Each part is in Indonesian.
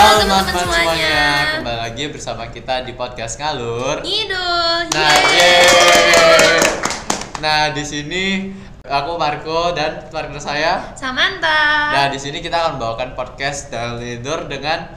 Halo teman-teman semuanya. kembali lagi bersama kita di podcast Ngalur. Idul. Nah, yeay. yeay. Nah, di sini aku Marco dan partner saya. Samantha. Nah, di sini kita akan membawakan podcast dan tidur dengan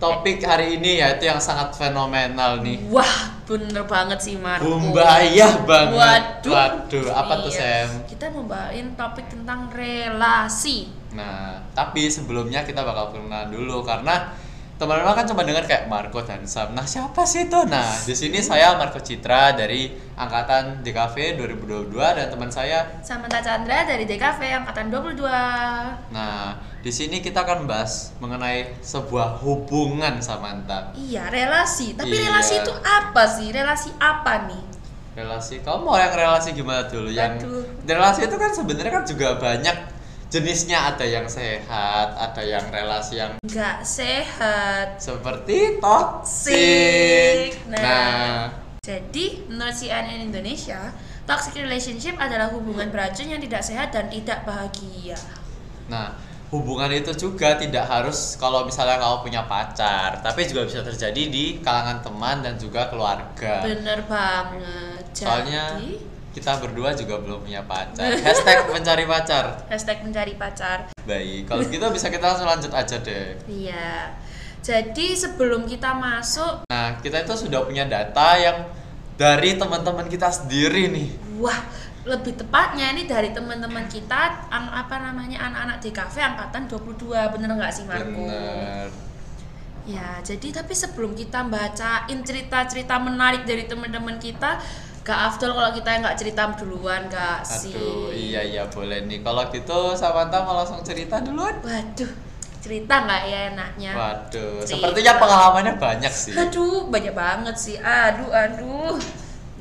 topik hari ini yaitu yang sangat fenomenal nih. Wah, bener banget sih Marco. Bumbayah banget. Waduh. Waduh, apa tuh Iya. Sam? Kita mau bawain topik tentang relasi. Nah, tapi sebelumnya kita bakal kenalan dulu karena teman-teman kan cuma dengar kayak Marco dan Sam. Nah, siapa sih itu? Nah, di sini saya Marco Citra dari angkatan DKV 2022 dan teman saya. Samantha Chandra dari DKV angkatan 22. Nah, di sini kita akan bahas mengenai sebuah hubungan Samantha. Iya, relasi. Tapi Iya. relasi itu apa sih? Relasi apa nih? Relasi, kamu mau yang relasi gimana dulu? Yang relasi itu kan sebenarnya kan juga banyak jenisnya, ada yang sehat, ada yang relasi yang Nggak sehat. seperti toxic. Toxic. Nah, Nah. Jadi, menurut CNN Indonesia, toxic relationship adalah hubungan beracun yang tidak sehat dan tidak bahagia. nah, hubungan itu juga tidak harus kalau misalnya kamu punya pacar, tapi juga bisa terjadi di kalangan teman dan juga keluarga. Bener banget. Jadi, Soalnya kita berdua juga belum punya pacar. Hashtag mencari pacar. hashtag mencari pacar. Baik, kalau gitu bisa kita langsung lanjut aja deh. Iya. Jadi sebelum kita masuk, Nah, kita itu sudah punya data yang dari teman-teman kita sendiri nih. wah, lebih tepatnya ini dari teman-teman kita an- apa namanya anak-anak DKV angkatan 22. Bener nggak sih Marco? Bener. Ya, jadi tapi sebelum kita bacain cerita-cerita menarik dari teman-teman kita, gak afdol kalau kita nggak cerita duluan, gak sih? Aduh, iya iya boleh nih. Kalau gitu Samantha mau langsung cerita duluan. Waduh, cerita nggak ya enaknya? Waduh, Cerita. sepertinya pengalamannya banyak sih. Aduh, banyak banget sih. Aduh, aduh.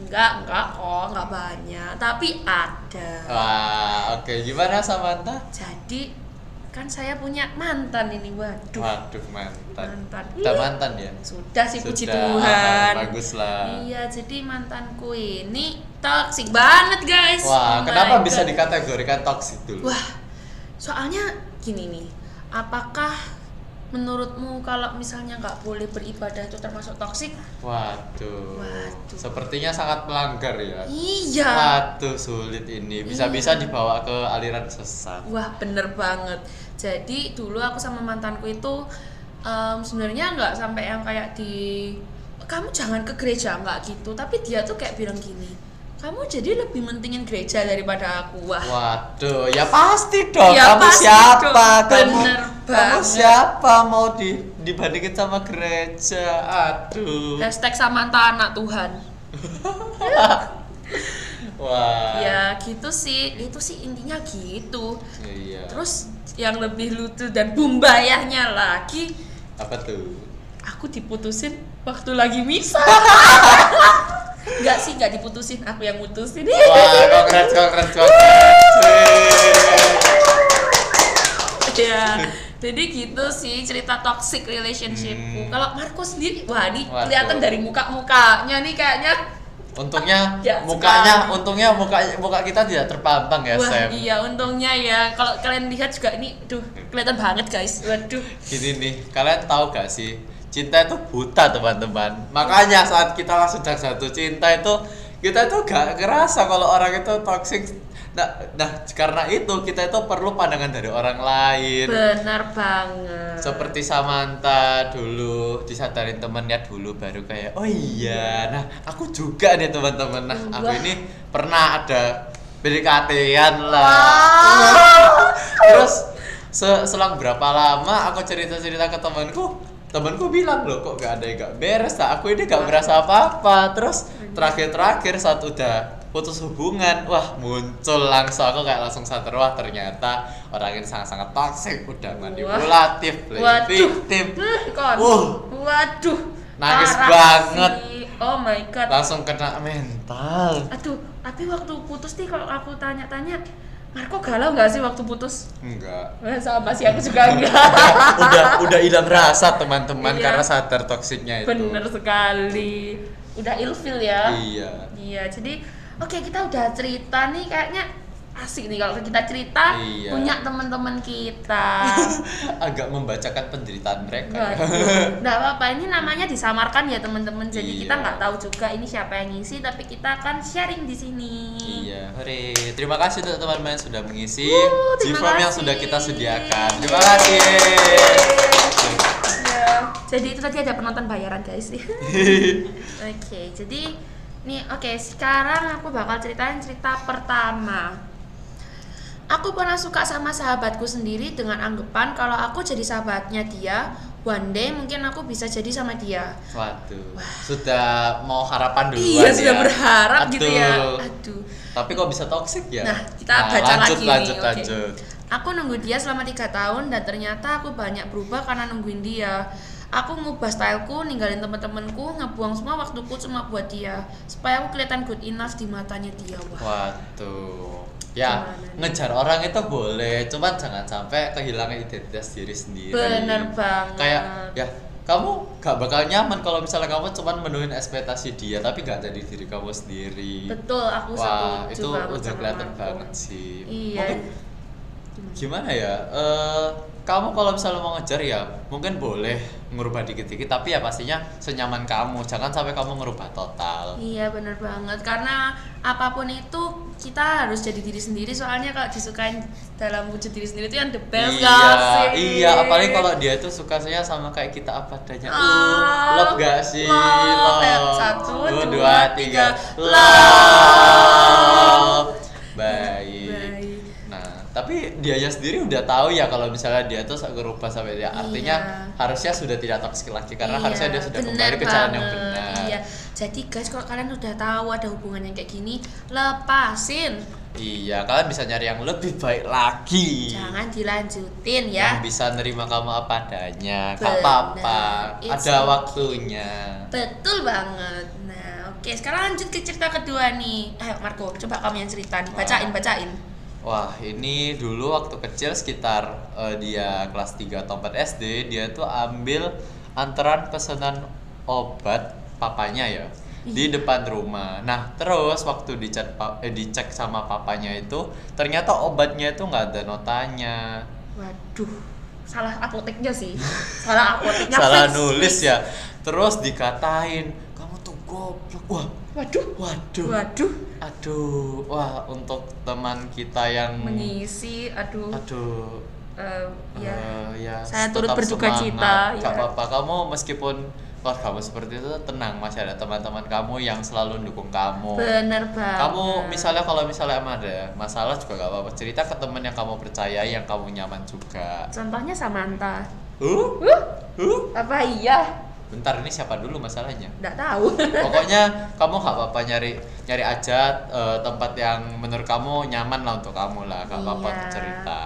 Enggak, enggak kok, enggak banyak. Tapi ada. Wah, oke. Gimana Samantha? Jadi kan saya punya mantan ini, waduh. Waduh, mantan. Mantan. Udah mantan ya? Sudah sih puji Sudah, Tuhan. Bagus lah. Iya, jadi mantanku ini toxic banget, guys. Wah, Oh kenapa bisa dikategorikan toxic dulu? Wah, soalnya gini nih. Apakah menurutmu kalau misalnya nggak boleh beribadah itu termasuk toxic? Waduh. Waduh. Sepertinya sangat melanggar ya. Iya. Waduh, sulit ini. Bisa-bisa Iya. dibawa ke aliran sesat. Wah bener banget. Jadi dulu aku sama mantanku itu em, sebenarnya nggak sampai yang kayak di kamu jangan ke gereja nggak gitu. Tapi dia tuh kayak bilang gini, kamu jadi lebih mentingin gereja daripada aku. Wah. Waduh, ya pasti dong. Ya kamu pasti siapa? dong. Kamu, Bener kamu siapa mau di dibandingin sama gereja? Aduh. Hashtag Samantha anak Tuhan. Wah. Ya gitu sih. Itu sih intinya gitu. Iya. Terus yang lebih lucu dan bumbayahnya lagi, apa tuh? aku diputusin waktu lagi misa. Enggak sih, enggak diputusin, aku yang mutusin. Wah, congrats, congrats, congrats. ya jadi gitu sih cerita toxic relationshipku Hmm. kalau Marco sendiri wah ini Waduh. kelihatan dari muka mukanya nih kayaknya Untungnya Ya, mukanya, sekali. untungnya muka muka kita tidak terpampang ya, wah Sam. iya untungnya ya kalau kalian lihat juga ini duh kelihatan banget guys waduh Gini nih, kalian tahu gak sih? Cinta itu buta teman-teman. Makanya saat kita langsung jatuh cinta itu kita itu gak ngerasa kalau orang itu toxic. Nah, nah karena itu kita itu perlu pandangan dari orang lain. benar banget Seperti Samantha dulu disadarin temennya dulu baru kayak oh iya. Nah aku juga nih teman-teman. Nah aku ini pernah ada PDKT-an lah. Wow. Terus se- selang berapa lama aku cerita-cerita ke temanku, temanku bilang loh kok gak ada yang gak beres, tak aku ini gak merasa apa-apa. Terus terakhir-terakhir saat udah putus hubungan, wah muncul langsung aku kayak langsung sadar wah ternyata orang ini sangat-sangat toxic, udah manipulatif. Hmm, kon. Wuh. waduh Nangis banget. sih. oh my god Langsung kena mental. aduh tapi waktu putus nih kalau aku tanya-tanya Marco galau nggak sih waktu putus Enggak. Wah, sama sih aku juga enggak udah udah hilang rasa teman-teman Iya. karena sadar toksiknya itu. bener sekali udah ilfil ya Iya. iya jadi oke kita udah cerita nih kayaknya asik nih kalau kita cerita Iya. punya teman-teman kita. agak membacakan penderitaan mereka ya. Nggak apa-apa, ini namanya disamarkan ya teman-teman. Jadi kita Iya. nggak tahu juga ini siapa yang ngisi, tapi kita akan sharing di sini. Iya, hore. Terima kasih untuk teman-teman yang sudah mengisi G-Form yang sudah kita sediakan. Terima kasih. Ya, jadi itu tadi ada penonton bayaran guys. Oke, jadi nih oke sekarang aku bakal ceritain cerita pertama. Aku pernah suka sama sahabatku sendiri dengan anggapan kalau aku jadi sahabatnya dia, one day mungkin aku bisa jadi sama dia. Waduh, sudah mau harapan duluan iya, ya. sudah berharap gitu ya. Aduh. Aduh. Tapi kok bisa toxic ya? Nah, kita baca lanjut, lagi lanjut, nih. oke. lanjut. Aku nunggu dia selama tiga tahun dan ternyata aku banyak berubah karena nungguin dia. Aku ngubah styleku, ninggalin temen-temenku, ngebuang semua waktuku cuma buat dia supaya aku kelihatan good enough di matanya dia. Wah. Waduh. Ya, Gimana nih? ngejar orang itu boleh, cuman jangan sampai kehilangan identitas diri sendiri. Bener banget. Kayak ya, kamu gak bakal nyaman kalau misalnya kamu cuman menuhin ekspektasi dia tapi gak jadi diri kamu sendiri. Betul, aku Wah, itu udah kelihatan banget sih. Iya. Mungkin gimana ya? Eh, kamu kalau misalnya mau ngejar ya mungkin boleh ngubah dikit-dikit tapi ya pastinya senyaman kamu. Jangan sampai kamu ngerubah total. Iya bener banget karena apa pun itu kita harus jadi diri sendiri soalnya kalau disukain dalam wujud diri sendiri itu yang the best iya, gak sih? iya, apalagi kalau dia tuh suka saya sama kayak kita apa adanya. Uh, Ah, love gak sih? love. Eh, satu, Uh, dua, tiga. Love. Baik. Baik. Nah, tapi dianya sendiri udah tahu ya kalau misalnya dia tuh berubah sampai dia. Artinya Iya. harusnya sudah tidak toksik lagi karena Iya, harusnya dia sudah kembali ke jalan yang benar. Iya. Jadi guys, kalau kalian udah tahu ada hubungan yang kayak gini, lepasin. Iya, kalian bisa nyari yang lebih baik lagi. Jangan dilanjutin ya. Yang bisa nerima kamu apa adanya. Gak apa-apa. Ada okay. waktunya. Betul banget. Nah, oke, sekarang lanjut ke cerita kedua nih. Ayo Marco, coba kamu yang cerita nih. Bacain, bacain. Wah, ini dulu waktu kecil sekitar eh, dia kelas 3 atau 4 SD, dia tuh ambil antaran pesanan obat papanya ya di Iya. depan rumah. Nah, terus waktu dicek eh, dicek sama papanya itu, ternyata obatnya itu nggak ada notanya. Waduh, salah apoteknya sih. Salah apoteknya. Salah nulis ya. Terus dikatain, "Kamu tuh goblok." Wah, Waduh, waduh. waduh. Aduh, wah untuk teman kita yang Mengisi, aduh. aduh eh, ya. Eh, ya, Saya turut tetap berduka semangat. cita, Gak ya. apa-apa. Kamu meskipun wah kamu seperti itu tenang, masih ada teman-teman kamu yang selalu dukung kamu. Bener banget. Kamu misalnya kalau misalnya emang ada masalah juga gak apa-apa. Cerita ke teman yang kamu percaya, yang kamu nyaman juga. Contohnya Samantha. Uh, Uh, uh. apa iya? Bentar ini siapa dulu masalahnya? Nggak tahu. Pokoknya kamu gak apa-apa nyari nyari aja eh, tempat yang menurut kamu nyaman lah untuk kamu lah, gak apa-apa Iya. untuk cerita.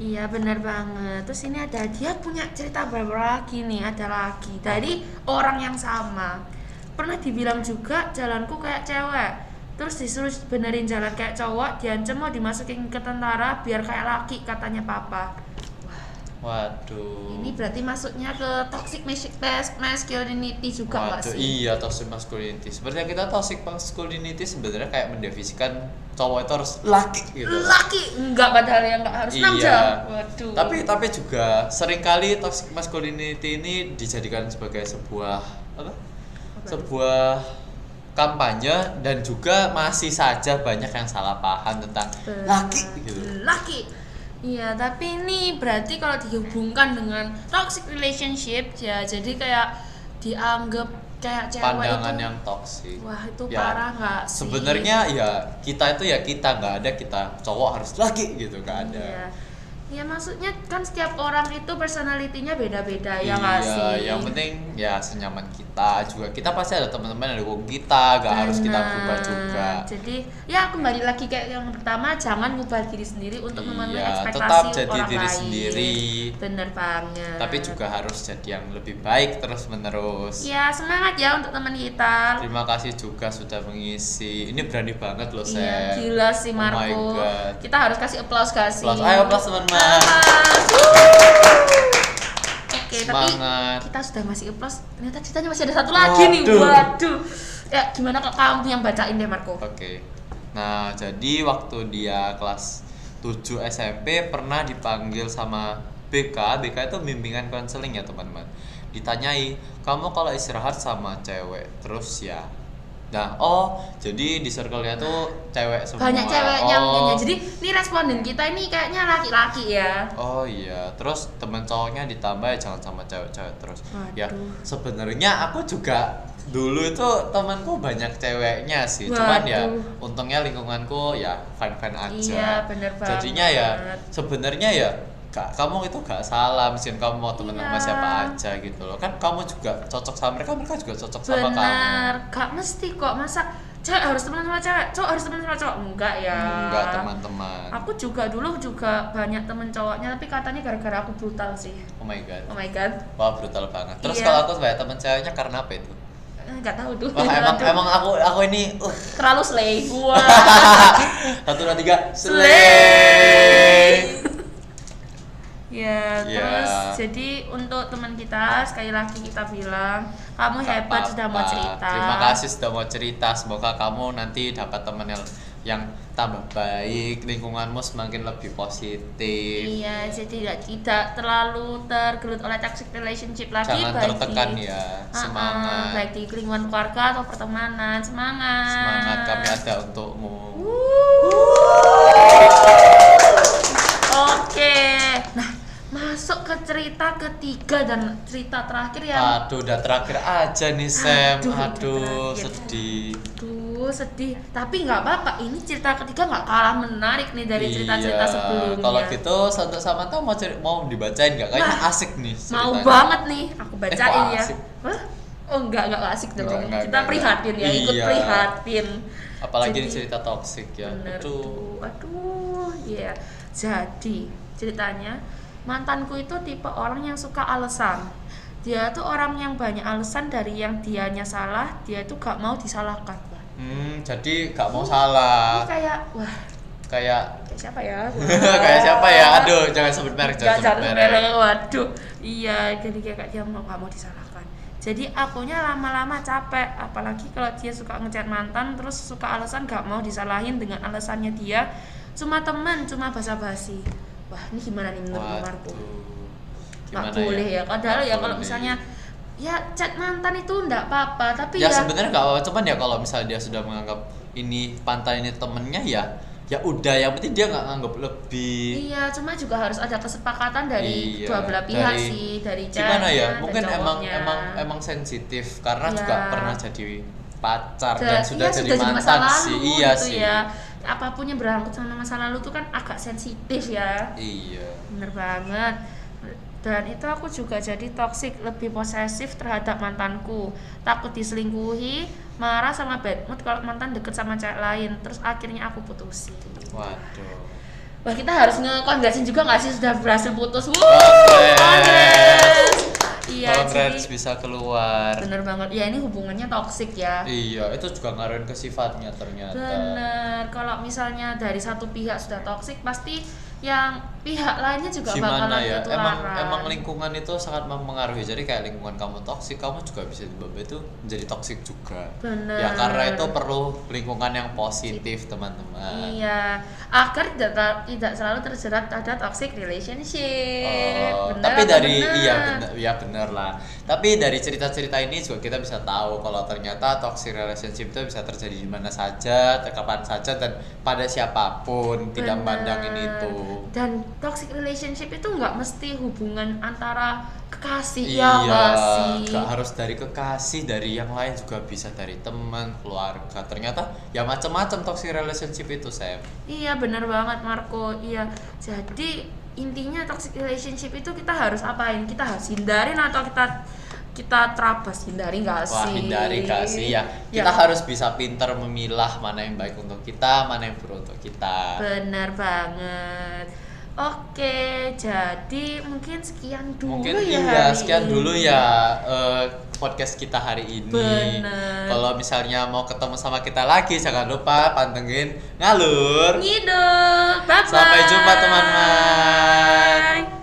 Iya bener banget. Terus ini ada dia punya cerita berapa lagi nih? Ada lagi dari orang yang sama. Pernah dibilang juga jalanku kayak cewek. Terus disuruh benerin jalan kayak cowok, diancam mau dimasukin ke tentara biar kayak laki katanya papa. Waduh. Ini berarti masuknya ke toxic mas- mas- masculinity juga nggak sih? iya toxic masculinity. Sebenarnya kita toxic masculinity sebenarnya kayak mendefinisikan cowok itu harus laki gitu. Laki enggak padahal yang enggak harus Iya. jam. Waduh. Tapi tapi juga sering kali toxic masculinity ini dijadikan sebagai sebuah apa? Sebuah kampanye dan juga masih saja banyak yang salah paham tentang laki gitu. Laki. Iya, tapi ini berarti kalau dihubungkan dengan toxic relationship ya jadi kayak dianggap kayak cewek Pandangan itu yang toxic. wah itu Ya, parah nggak sih? Sebenarnya ya kita itu ya kita nggak ada kita cowok harus laki gitu nggak ada. Iya. Ya maksudnya kan setiap orang itu personalitinya beda-beda ya iya, nggak sih? yang penting ya senyaman kita juga. Kita pasti ada teman-teman yang dukung kita, gak harus kita berubah juga. Jadi ya kembali lagi kayak yang pertama jangan ngubah diri sendiri untuk memenuhi Iya, ekspektasi tetap jadi orang diri lain. sendiri. Bener banget. Tapi juga harus jadi yang lebih baik terus menerus. Ya semangat ya untuk teman kita. Terima kasih juga sudah mengisi. Ini berani banget loh, Iya, Sep. gila sih Oh my Marco. God. Kita harus kasih applause kasih. Applause. Ayo, applause, teman-teman. Oke, tapi kita sudah masih applause. Ternyata ceritanya masih ada satu lagi nih. Waduh. Waduh. Ya, gimana kalau kamu yang bacain deh Marco? Oke. Nah, jadi waktu dia kelas 7 SMP pernah dipanggil sama BK. BK itu bimbingan konseling ya, teman-teman. Ditanyai, "Kamu kalau istirahat sama cewek terus ya?" Nah, oh, jadi di circle-nya tuh cewek semua. banyak ceweknya oh. mungkin ya jadi ini responden kita ini kayaknya laki-laki ya Oh iya, terus temen cowoknya ditambah ya jangan sama cewek-cewek terus. Ya, Waduh. sebenarnya aku juga dulu itu temanku banyak ceweknya sih. Cuman ya Waduh. untungnya lingkunganku ya fine-fine aja. Iya, bener Jadinya ya banget. sebenarnya ya Kak, kamu itu gak salah, meskipun kamu mau temen sama Iya. siapa aja gitu loh. Kan kamu juga cocok sama mereka, mereka juga cocok sama kamu. benar gak mesti kok masa cewek harus teman sama cewek cowok harus teman sama cowok enggak ya Enggak, teman-teman. aku juga dulu juga banyak temen cowoknya tapi katanya gara-gara aku brutal sih Oh my god. oh my god Wah, brutal banget. Terus Iya. kalau aku banyak temen ceweknya karena apa itu? Eh, nggak tahu tuh Wah, emang Aduh, emang aku aku ini uh, terlalu slay wah satu dua tiga Slay. Ya, Ya. terus jadi untuk teman kita sekali lagi kita bilang kamu Gak hebat sudah mau cerita. Terima kasih sudah mau cerita. Semoga kamu nanti dapat teman yang yang tambah baik, lingkunganmu semakin lebih positif. Iya, jadi tidak tidak terlalu tergelut oleh toxic relationship lagi Jangan baik tertekan di- ya. Ah, ah, Semangat. baik di lingkungan keluarga atau pertemanan. Semangat. Semangat kami ada untukmu. Oke. Nah, masuk ke cerita ketiga dan cerita terakhir yang Aduh, udah terakhir aja nih Sam. Aduh, Aduh, sedih. Aduh, sedih. Tapi nggak apa-apa. Ini cerita ketiga nggak kalah menarik nih dari cerita-cerita Iya. sebelumnya. Kalau gitu untuk Samantha mau ceri- mau dibacain nggak? Kayaknya Wah, asik nih. mau ceritanya. banget nih, aku bacain Eh, ya. asik? Hah? Oh enggak, enggak asik dong. Enggak, enggak, Kita enggak, prihatin ya, ikut Iya. prihatin. Apalagi ini Jadi- cerita toksik ya. Bener Aduh. Aduh, iya. Jadi, ceritanya mantanku itu tipe orang yang suka alasan. Dia tuh orang yang banyak alasan dari yang dianya salah, dia tuh gak mau disalahkan. Hmm, jadi gak mau Ini salah. kayak wah, Kayak kayak siapa ya? kayak siapa ya? Aduh, jangan sebut merek, Gak jangan sebut merek. merek. Waduh. Iya, jadi kayak dia mau gak mau disalahkan. Jadi akunya lama-lama capek, apalagi kalau dia suka ngechat mantan terus suka alasan gak mau disalahin dengan alasannya dia cuma teman, cuma basa-basi. Wah, ini gimana nih menurut Marco? Waduh. Nggak Gimana boleh ya, padahal Nggak ya kalau misalnya ya chat mantan itu ndak apa-apa, tapi ya, ya, sebenarnya gak apa-apa. Cuman ya kalau misalnya dia sudah menganggap ini pantai ini temennya ya ya udah. Yang penting dia nggak nganggap lebih. Iya, cuma juga harus ada kesepakatan dari Iya, dua belah pihak dari- sih, dari gimana ya? mungkin emang emang emang sensitif karena Iya. juga pernah jadi pacar Da- dan sudah iya, jadi masa mantan sih. iya gitu sih. ya. Apa pun yang berangkut sama masa lalu tuh kan agak sensitif ya. iya Bener banget. Dan itu aku juga jadi toxic, lebih posesif terhadap mantanku. Takut diselingkuhi, marah sama bad mood kalau mantan deket sama cewek lain. Terus akhirnya aku putusin. waduh Wah kita harus ngekongrasin juga nggak sih sudah berhasil putus? Wuh. Iya, Congrats jadi bisa keluar bener banget. Ya ini hubungannya toxic ya. iya itu juga ngaruhin ke sifatnya ternyata Bener, kalau misalnya dari satu pihak sudah toksik pasti yang pihak lainnya juga gimana bakalan ya ketularan. emang emang lingkungan itu sangat mempengaruhi jadi kayak lingkungan kamu toksik kamu juga bisa tiba-tiba itu menjadi toksik juga Bener. ya karena itu perlu lingkungan yang positif teman-teman Iya, agar tidak tidak selalu terjerat pada toxic relationship. Oh, Bener tapi dari bener? iya benar ya benar lah. Tapi dari cerita-cerita ini juga kita bisa tahu kalau ternyata toxic relationship itu bisa terjadi di mana saja, kapan saja dan pada siapa pun, tidak Bener. memandangin itu. Dan toxic relationship itu nggak mesti hubungan antara kekasih ya iya, nggak sih. gak harus dari kekasih, dari yang lain juga bisa dari teman, keluarga. Ternyata ya macam-macam toxic relationship itu, Sam. Iya benar banget Marco. Iya. Jadi intinya toxic relationship itu kita harus apain? Kita harus hindarin atau kita kita terabas hindari nggak sih? Wah, hindari gak sih ya. Kita harus bisa pintar memilah mana yang baik untuk kita, mana yang buruk untuk kita. Benar banget. Oke, jadi mungkin sekian dulu Mungkin ya. iya, hari sekian ini. dulu ya eh, podcast kita hari ini. Bener. Kalau misalnya mau ketemu sama kita lagi, jangan lupa pantengin ngalur. Ngidul. Bye bye. Sampai jumpa teman-teman.